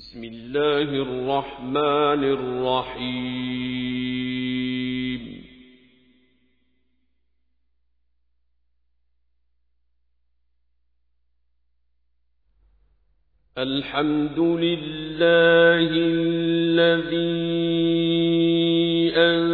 بسم الله الرحمن الرحيم. الحمد لله الذي أنزل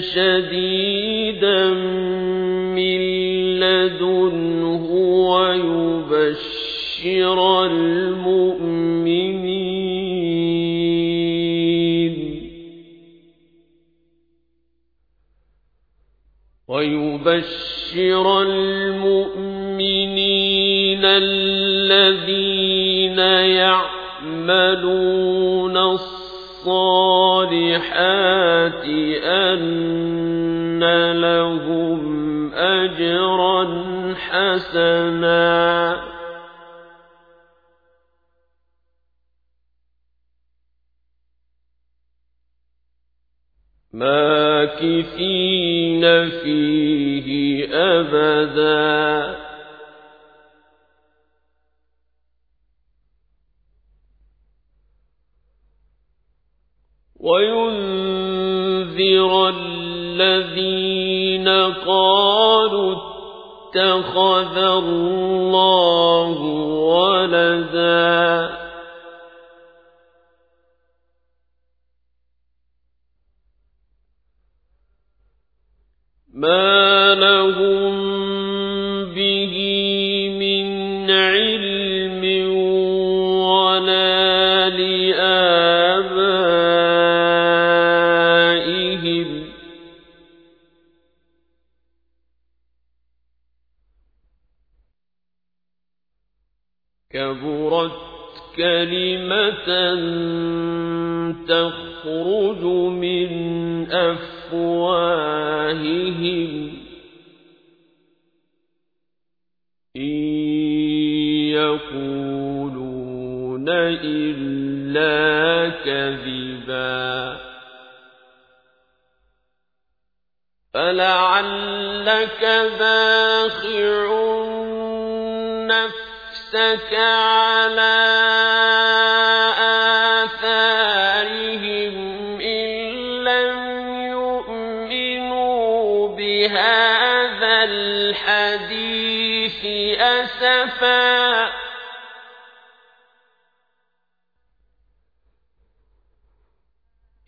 شديدا من لدنه ويبشر المؤمنين ويبشر المؤمنين الذين يعملون الصالحات أن لهم أجرا حسنا ماكثين فيه أبدا الذين قالوا اتخذ الله ولدا كلمة تخرج من أفواههم. إن يقولون إلا كذبا. فلعلك باخع نفسك على أسفا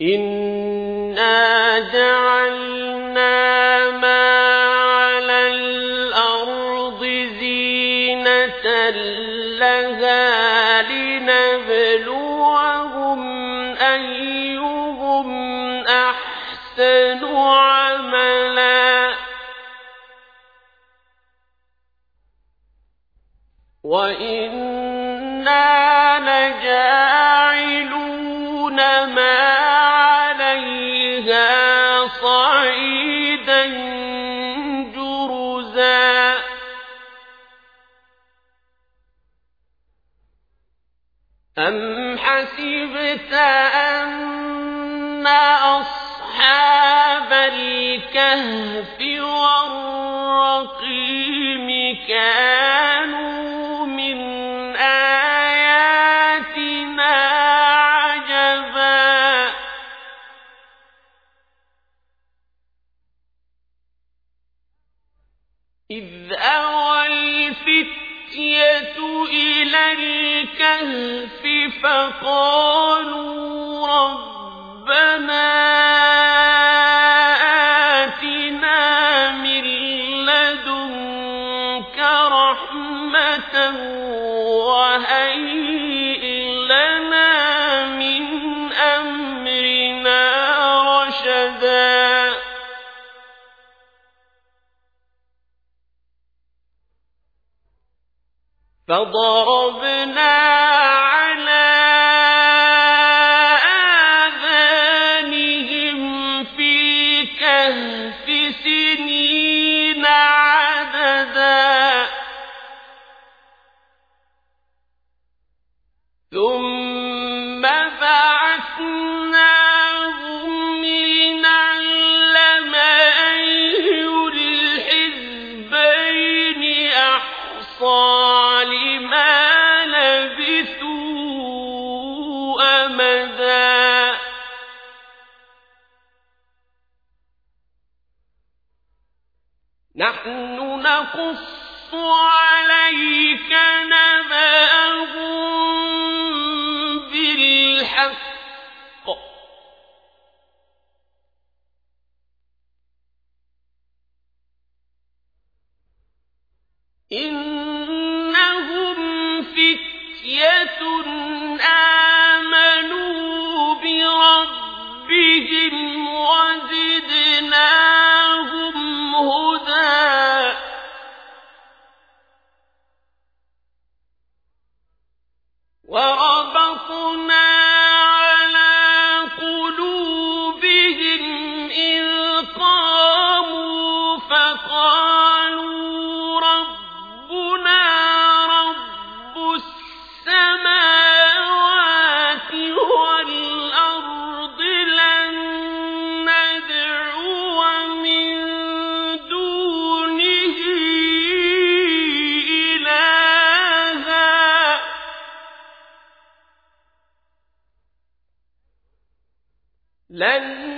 إنا حسبت أن أصحاب الكهف والرقيم كانوا فقالوا ربنا آتنا من لدنك رحمة وهيئ لنا من أمرنا رشدا. فضربنا نقص عليك لن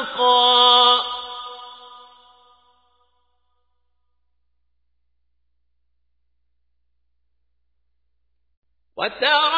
مرفقا وترى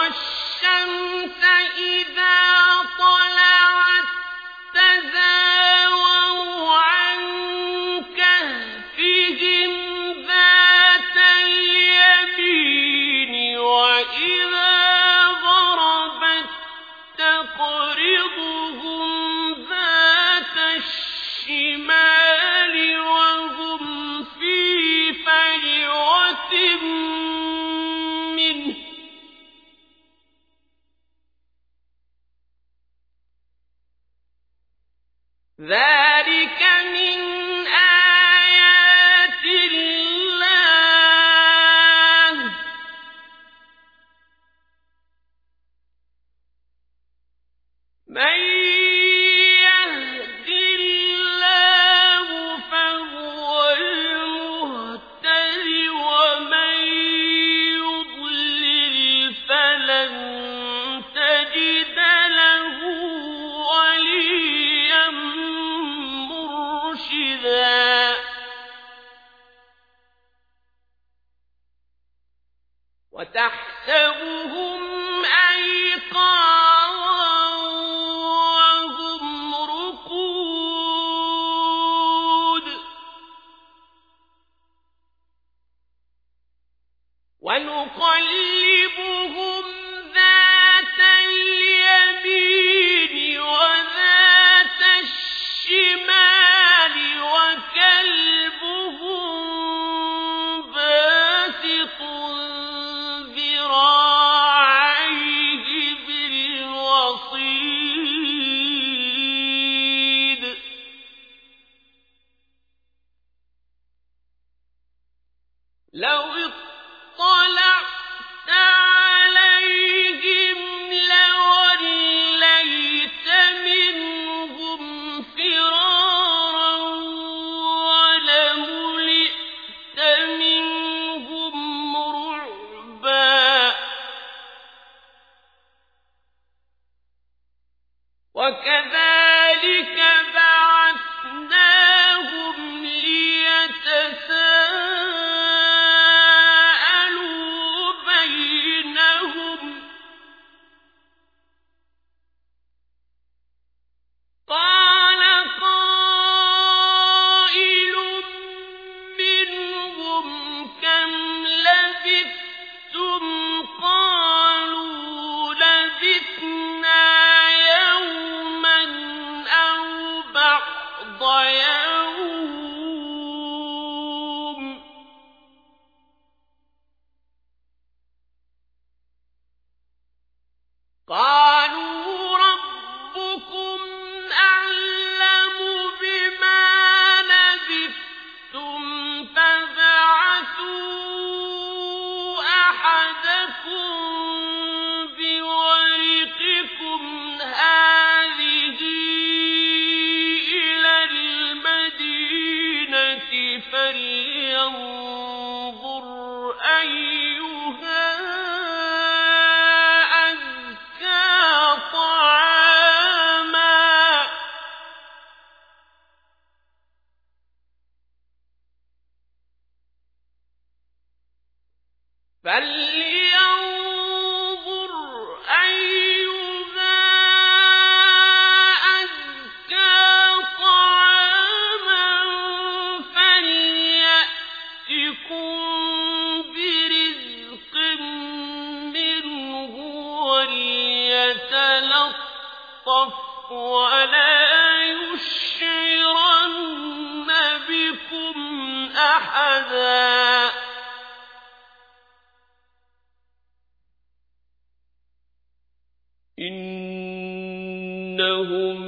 إنهم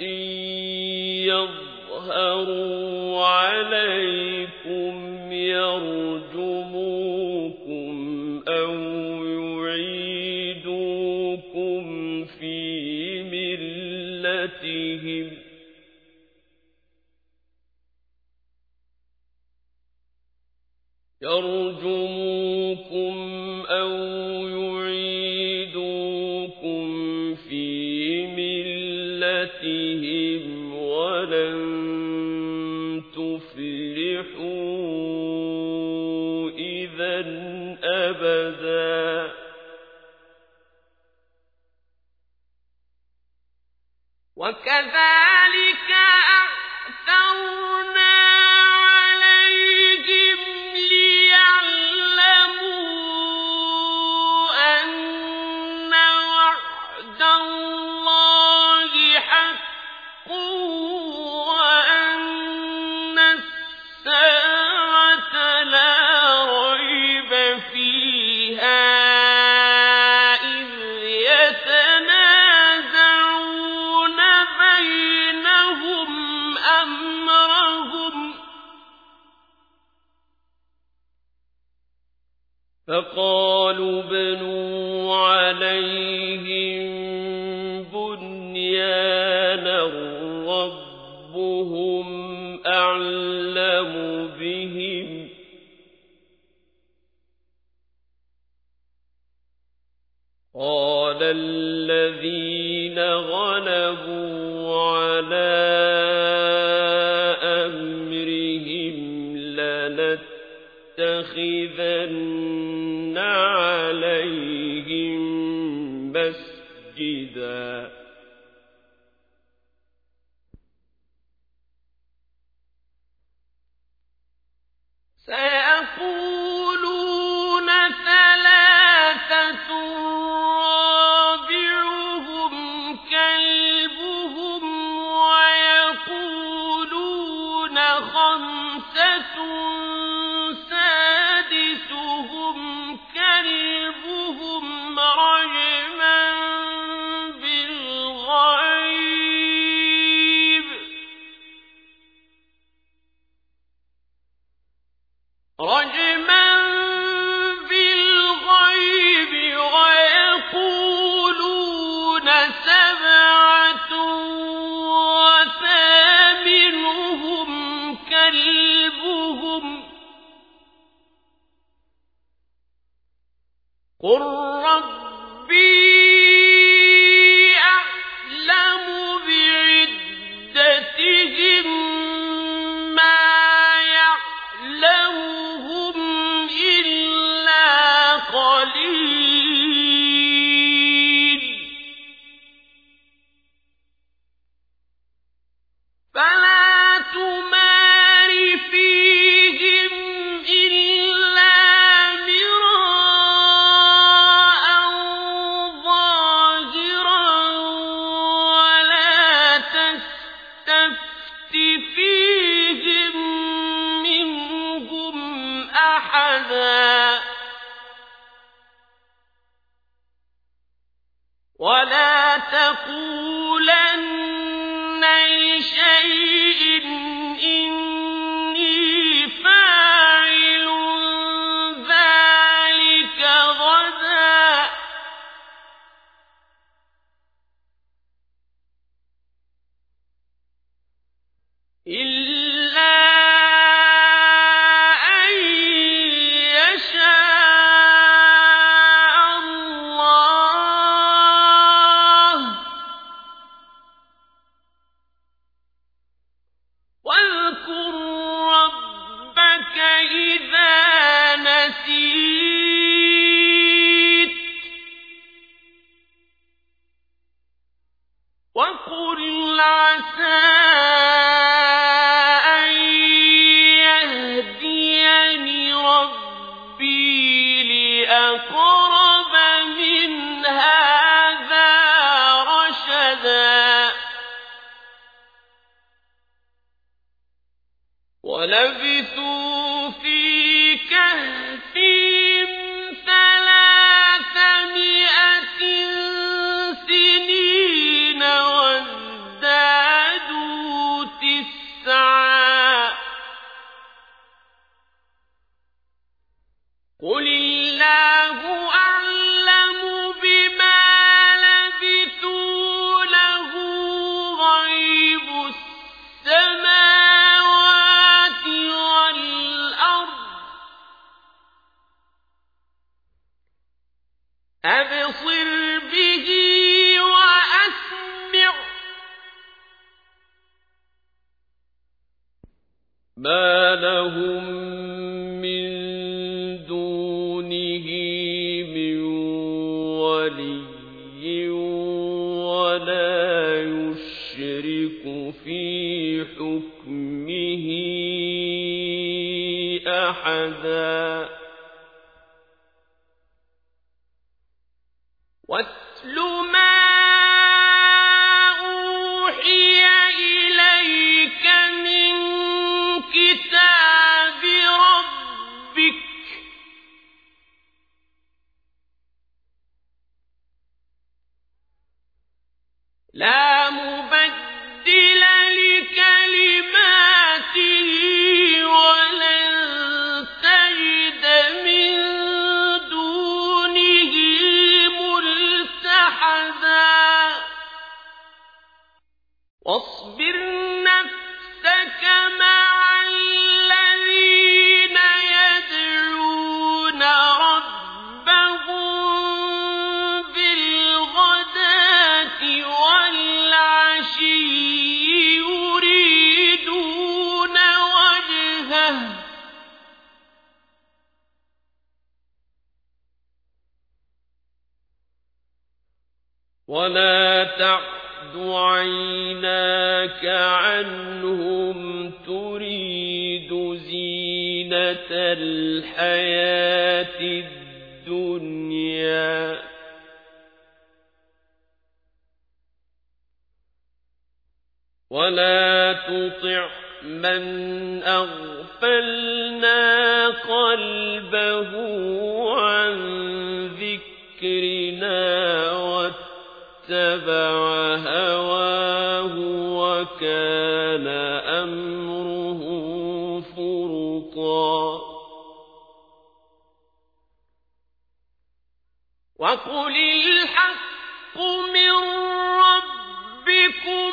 إن يظهروا عليكم يرجموكم أو يعيدوكم في ملتهم يرجموكم آيَاتِهِمْ وَلَن تُفْلِحُوا إِذًا أَبَدًا وَكَذَلِكَ على الذين غلبوا على أمرهم لنتخذن عليهم واصبر الحياة الدنيا. ولا تطع من أغفلنا قلبه وقل الحق من ربكم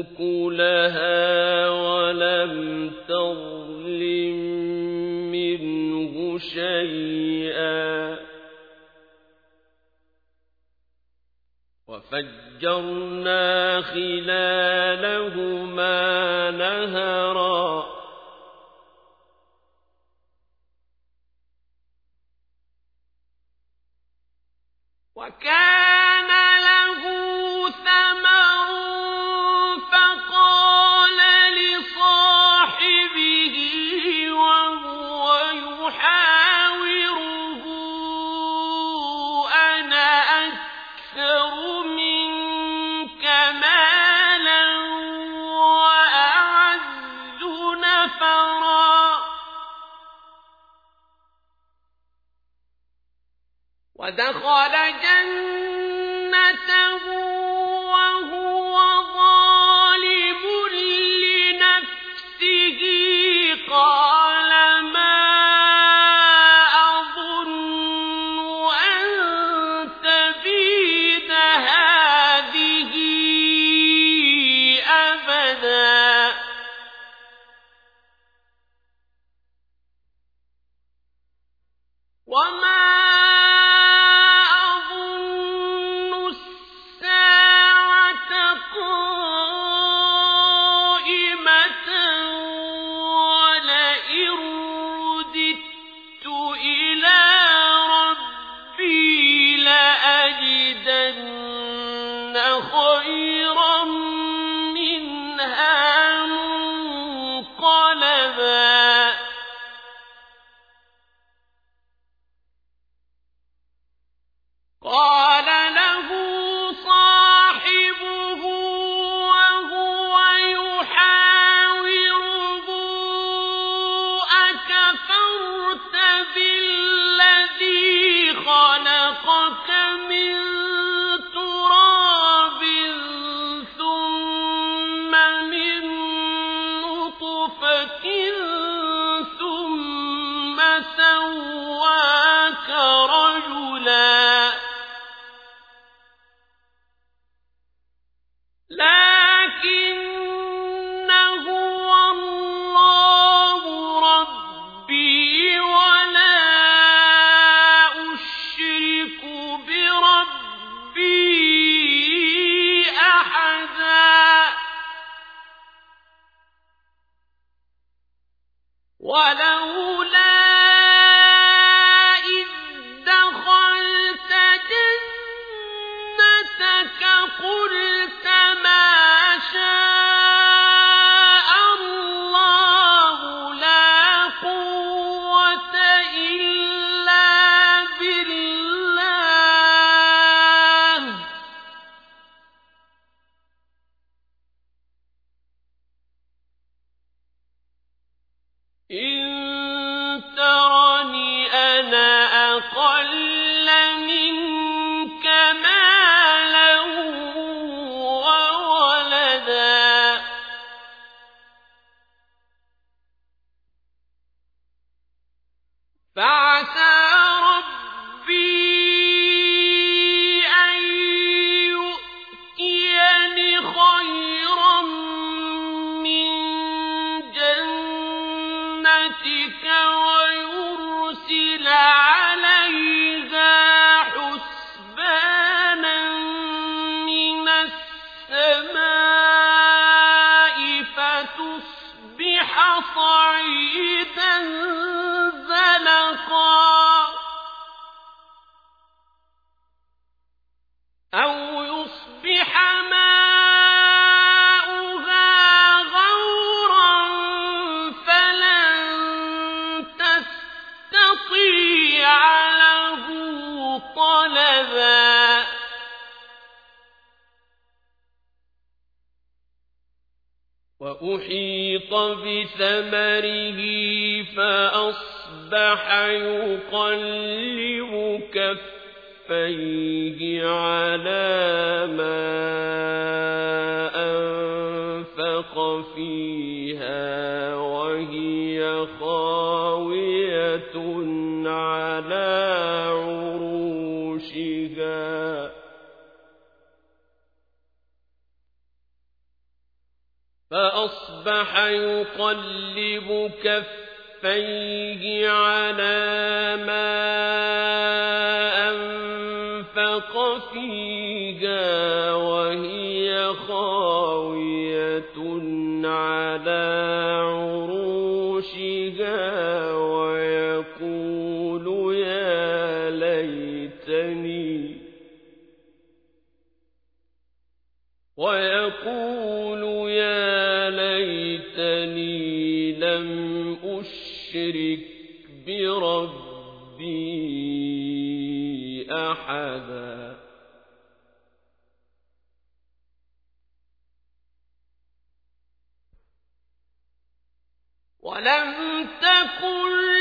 أكلها ولم تظلم منه شيئا. وفجرنا خلالهما نهرا. خرج قلبي وأحيط بثمره فأصبح يقلب كفيه على ما أنفق فيها وهي خاوية على عروشها فأصبح يقلب كفيه على ما أنفق فيها وهي خاوية على عروشها ويقول ليتني لم أشرك بربي أحدا. ولم تكن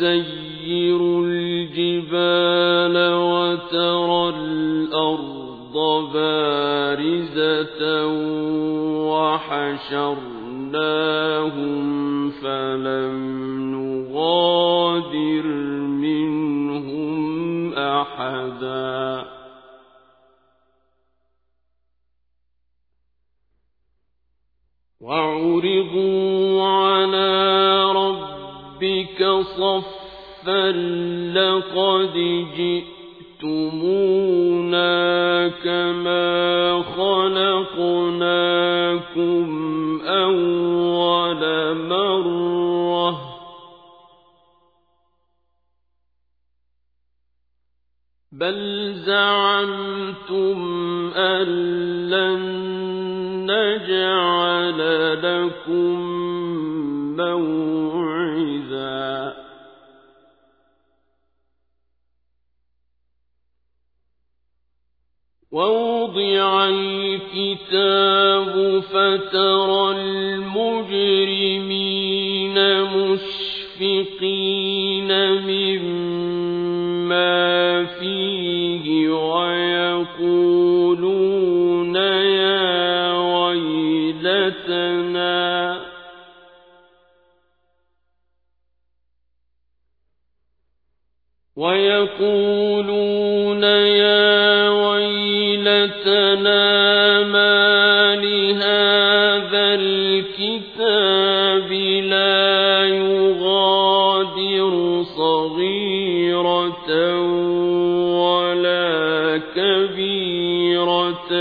نسير الجبال وترى الأرض بارزة وحشرناهم فلم نغادر منهم أحدا. وعرضوا على صفا لقد جئتمونا كما خلقناكم أول مرة. بل زعمتم أن لن نجعل لكم موعدا. ووضع الكتاب فترى المجرمين مشفقين مما فيه ويقولون يا ويلتنا. ويقولون يا ويلتنا ما لهذا الكتاب لا يغادر صغيرة ولا كبيرة.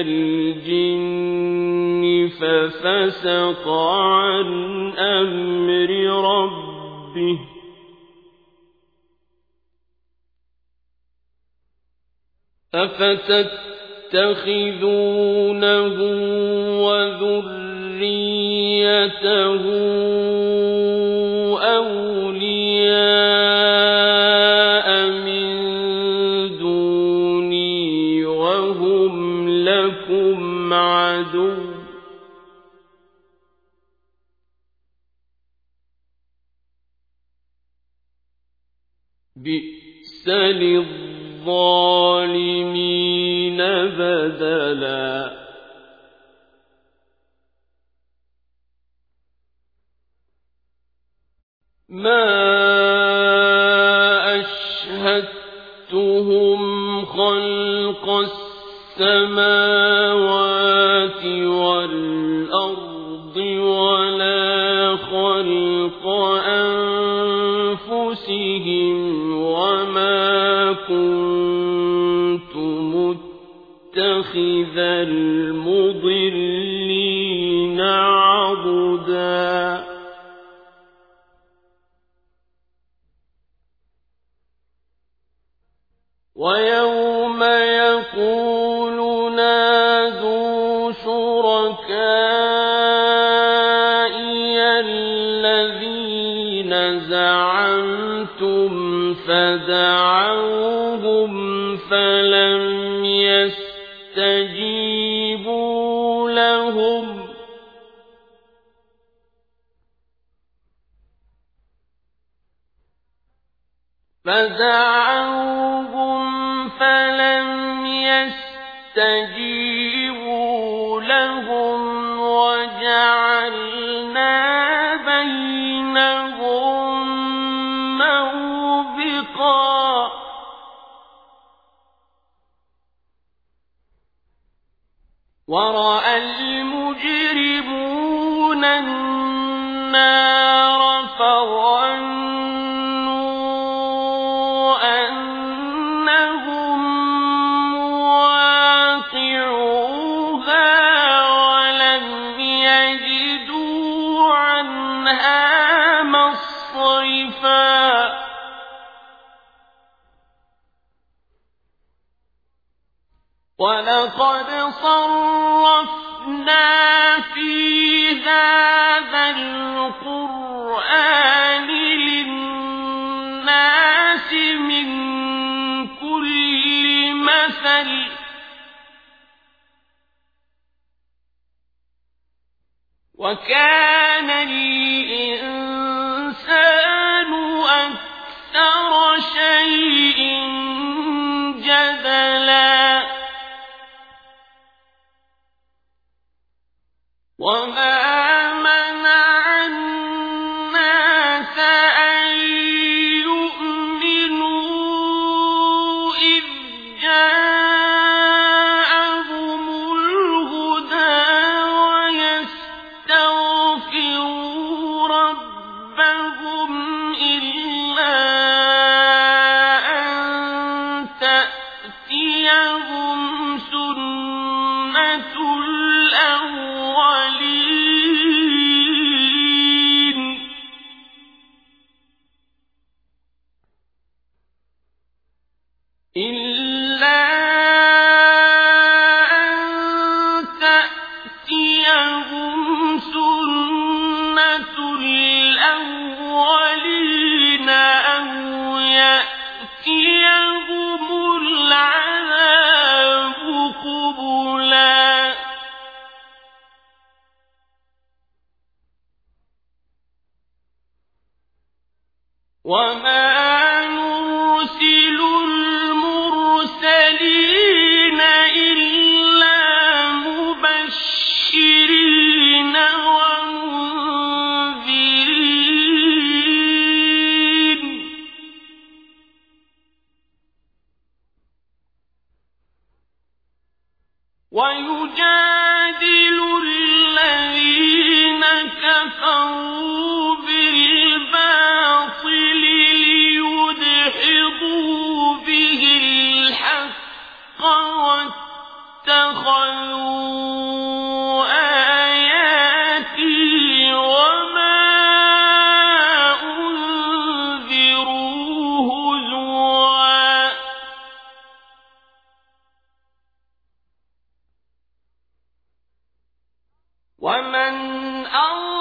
الجن ففسق عن أمر ربه. أفتتخذونه وذريته للظالمين بدلا. ما أشهدتهم خلق السماوات كنت متخذ المضلين ورأى المجرمون النار قد صَرَّفْنَا فِي هَذَا الْقُرْآنِ لِلنَّاسِ مِنْ كُلِّ مَثَلٍ. وَكَانَ الْإِنْسَانُ أَكْثَرَ شَيْءٍ وما ومن أرضى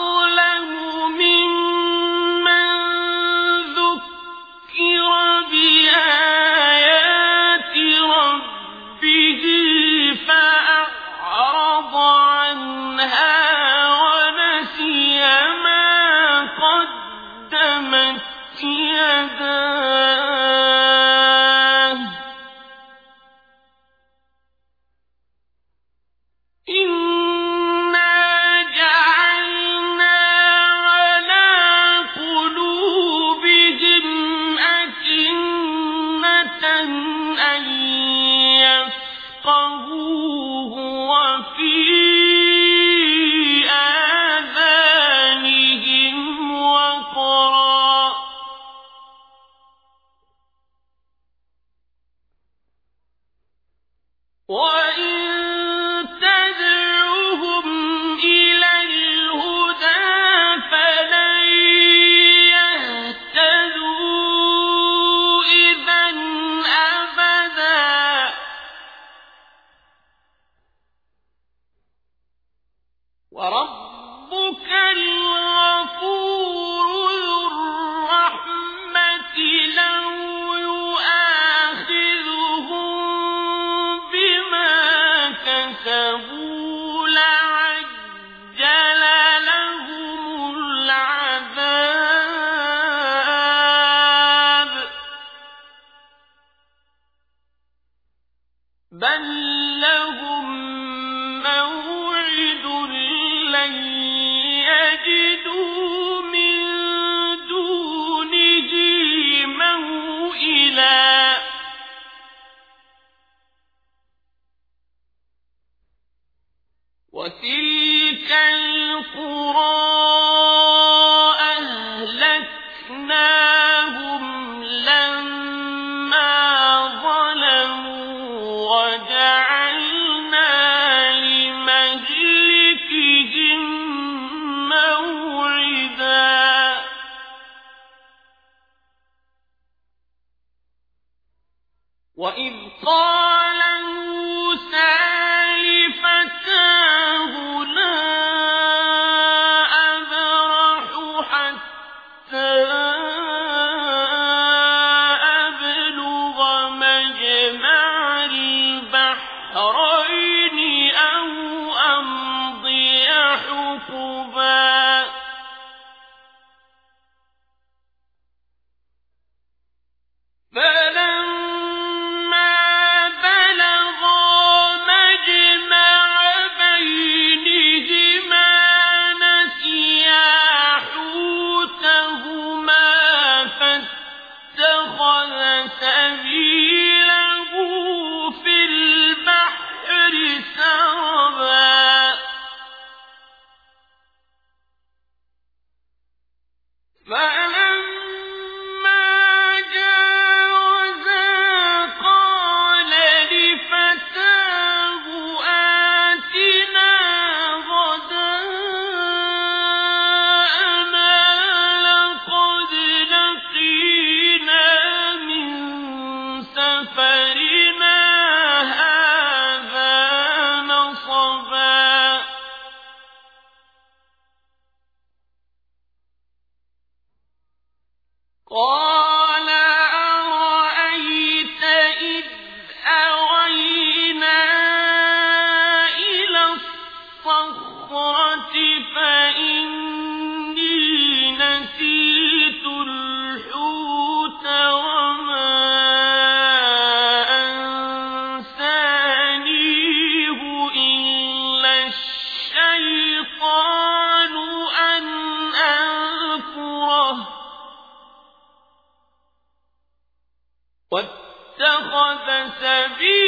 واتخذ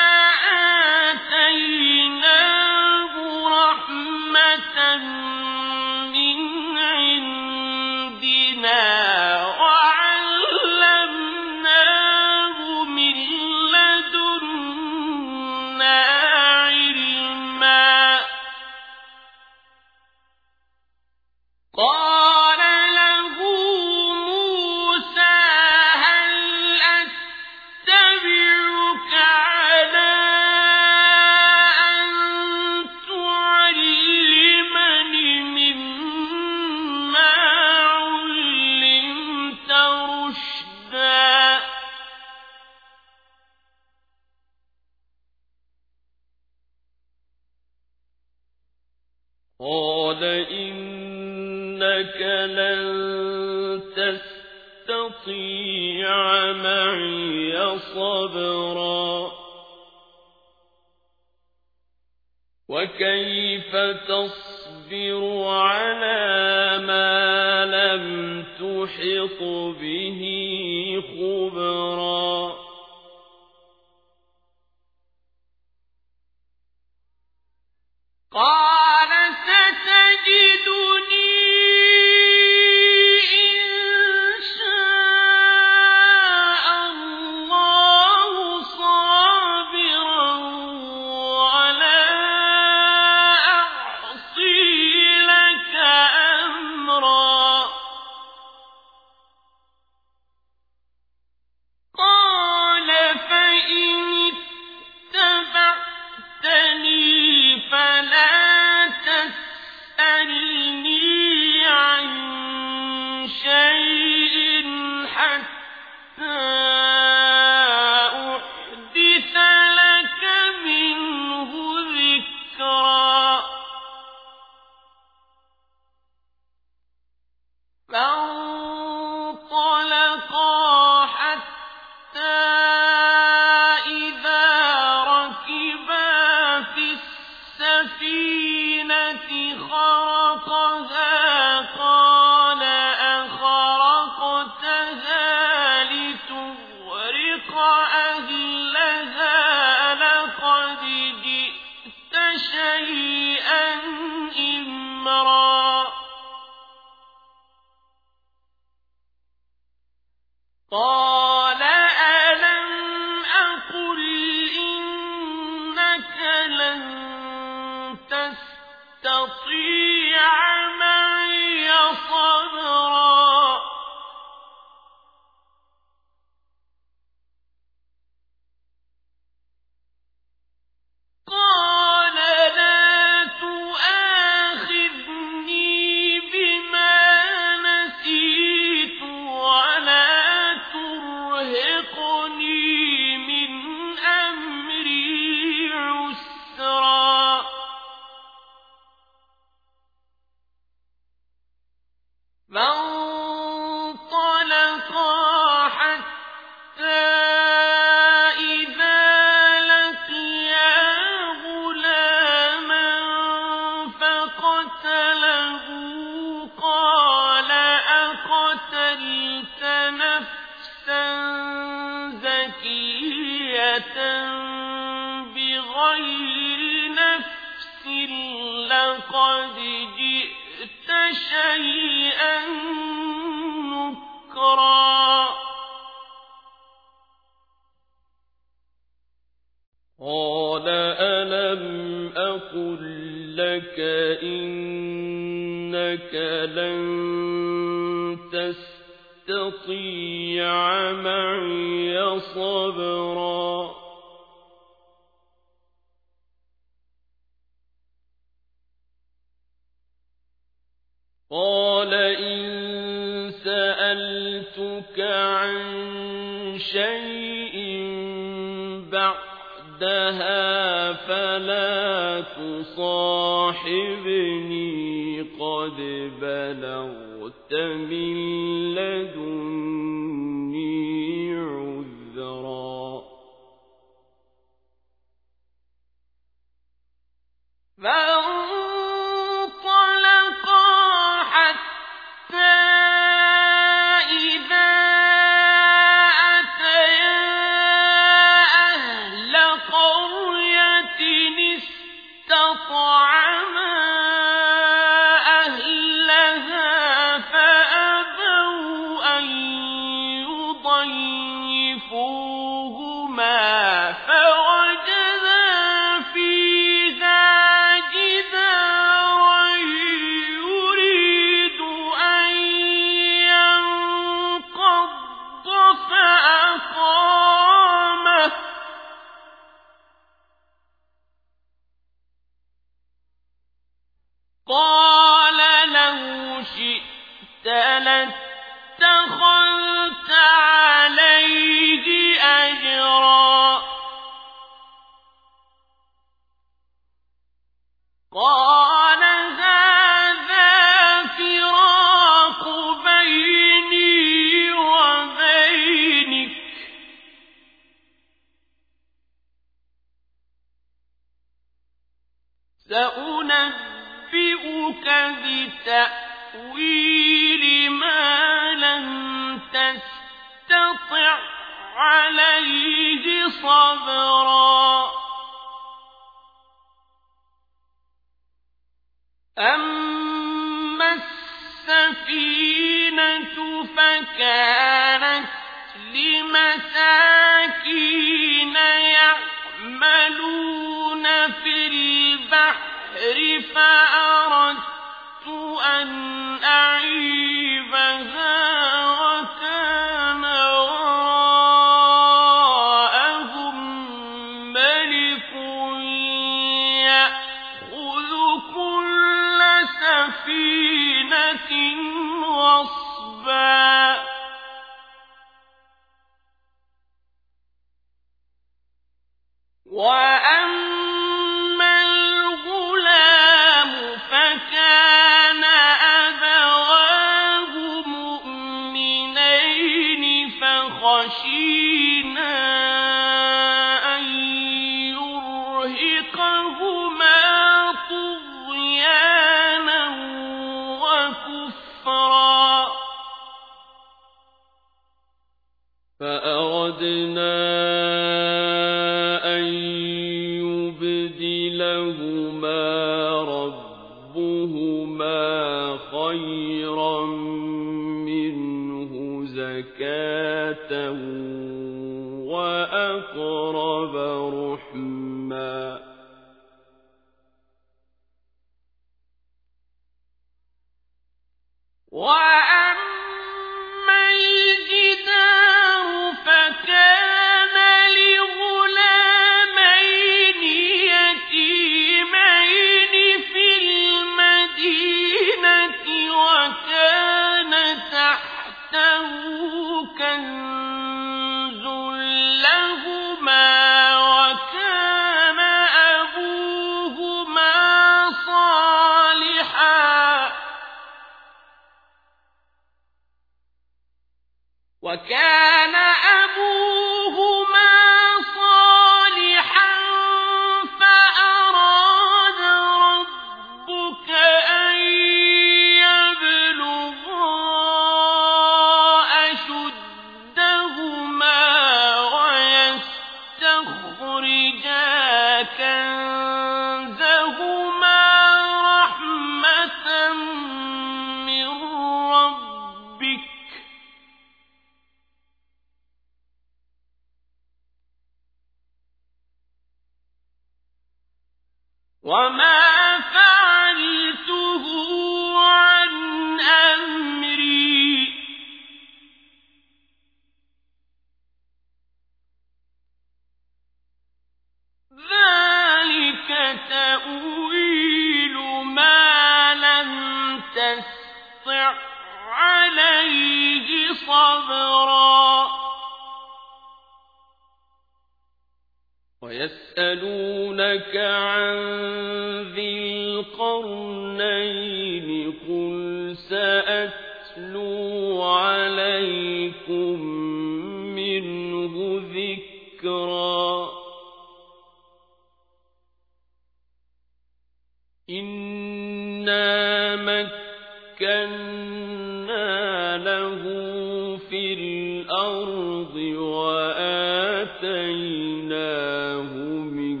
وَآتَيْنَاهُ مِن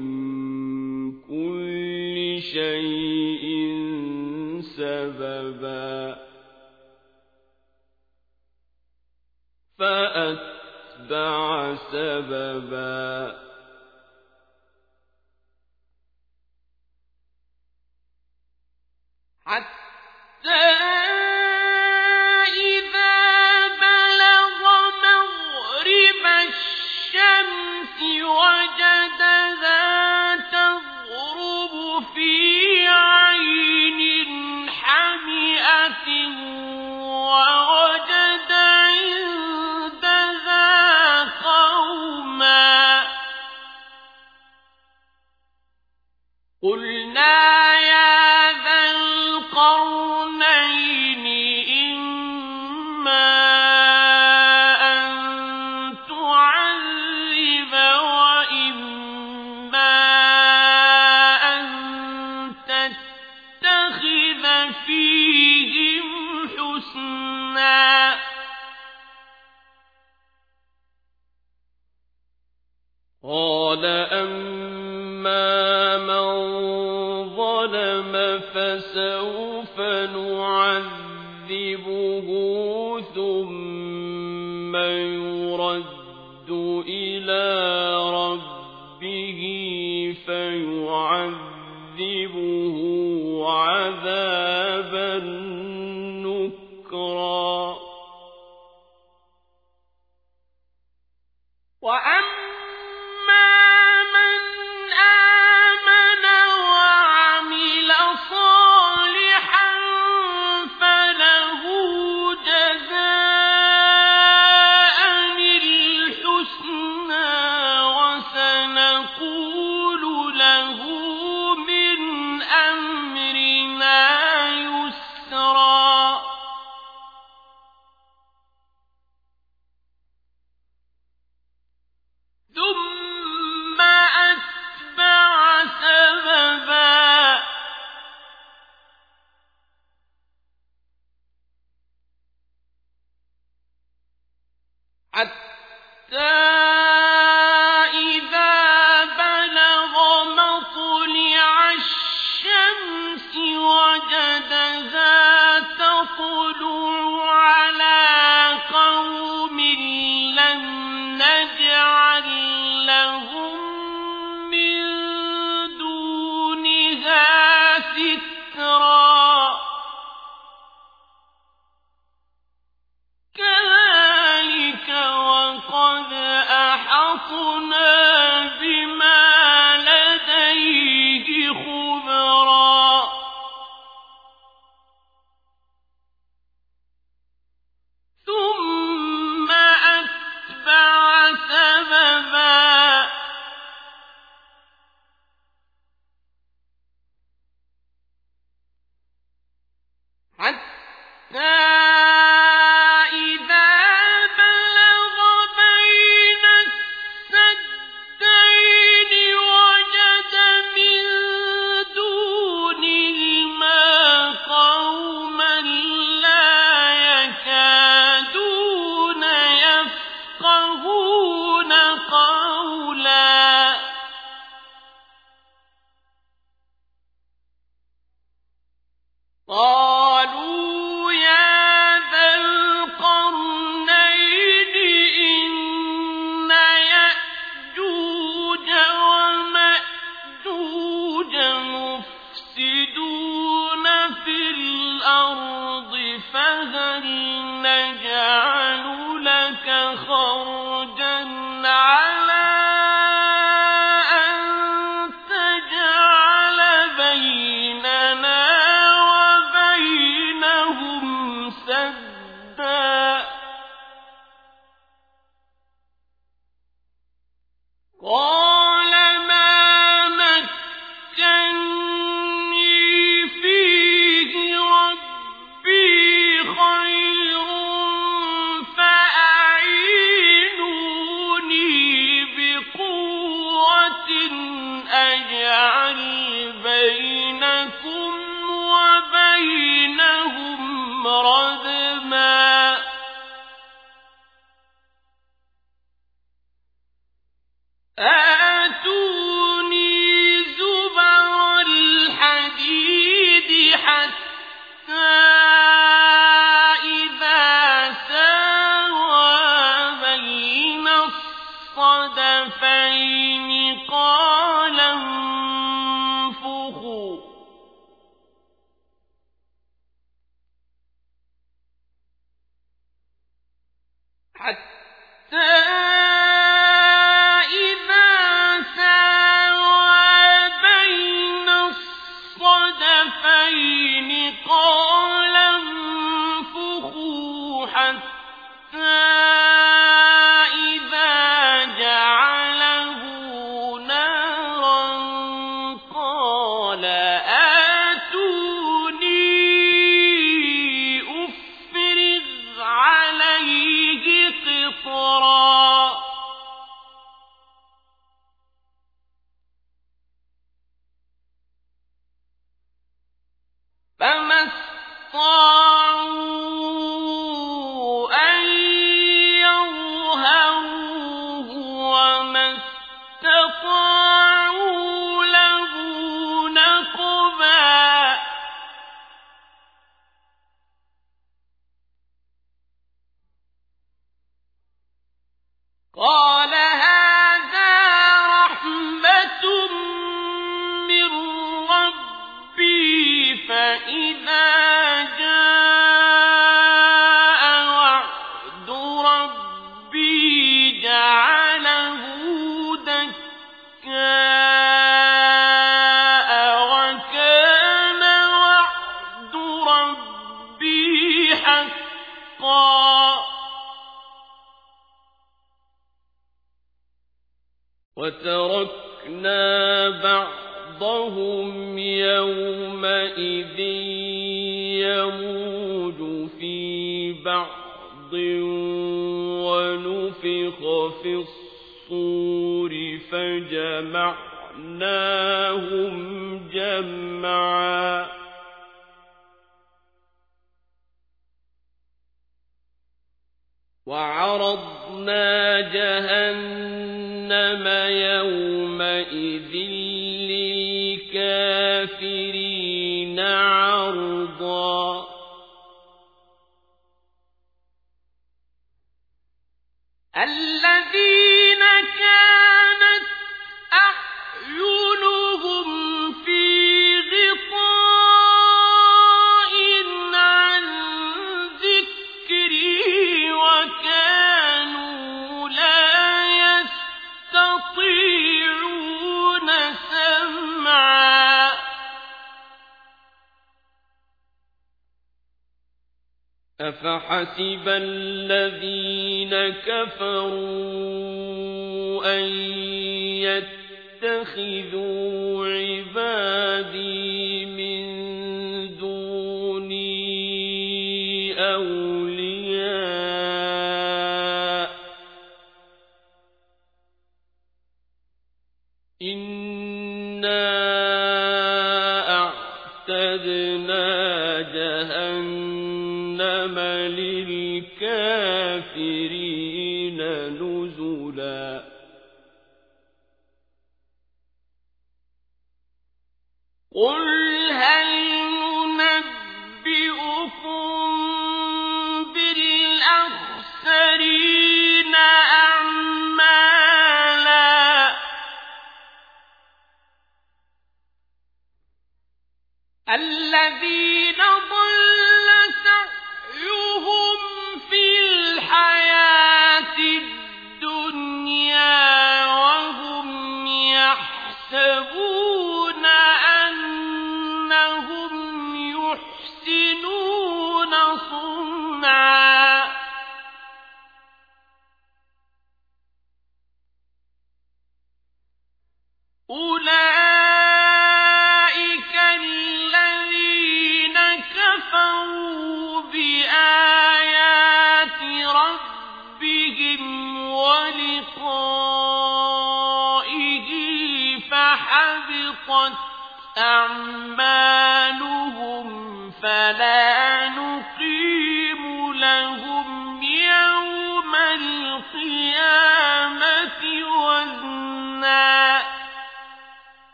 كُلِّ شَيْءٍ سَبَبًا. فَأَتْبَعَ سَبَبًا. حَتَّى سوف نعذبه ثم يرد إلى ربه فيعذبه عذابا قل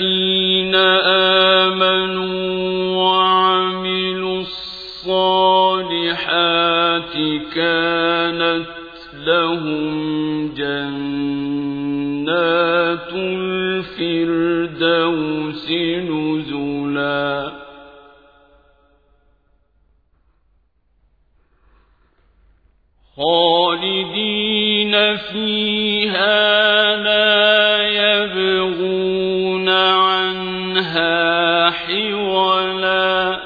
الذين آمنوا وعملوا الصالحات كانت لهم جنات الفردوس نزلا. خالدين فيها حولا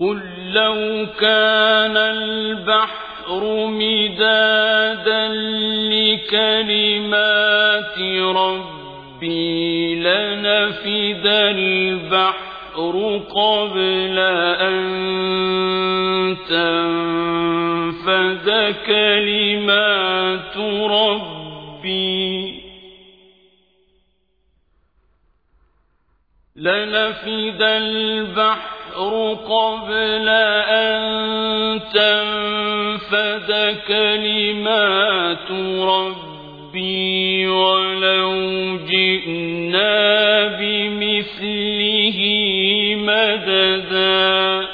قل لو كان البحر مدادا لكلمات ربي لنفد البحر قبل أن تنفد كلمات ربي. لنفد البحر قبل أن تنفد كلمات ربي ولو جئنا بمثله مددا.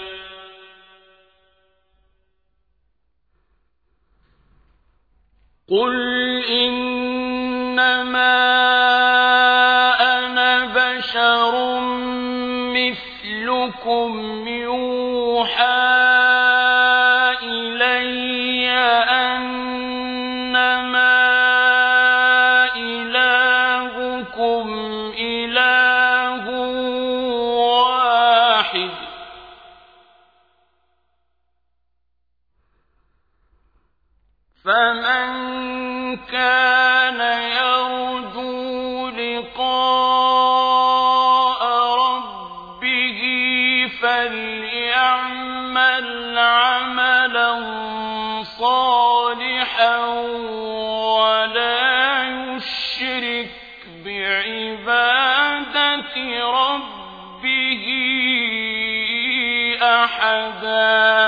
قل إنما مثلكم عذاب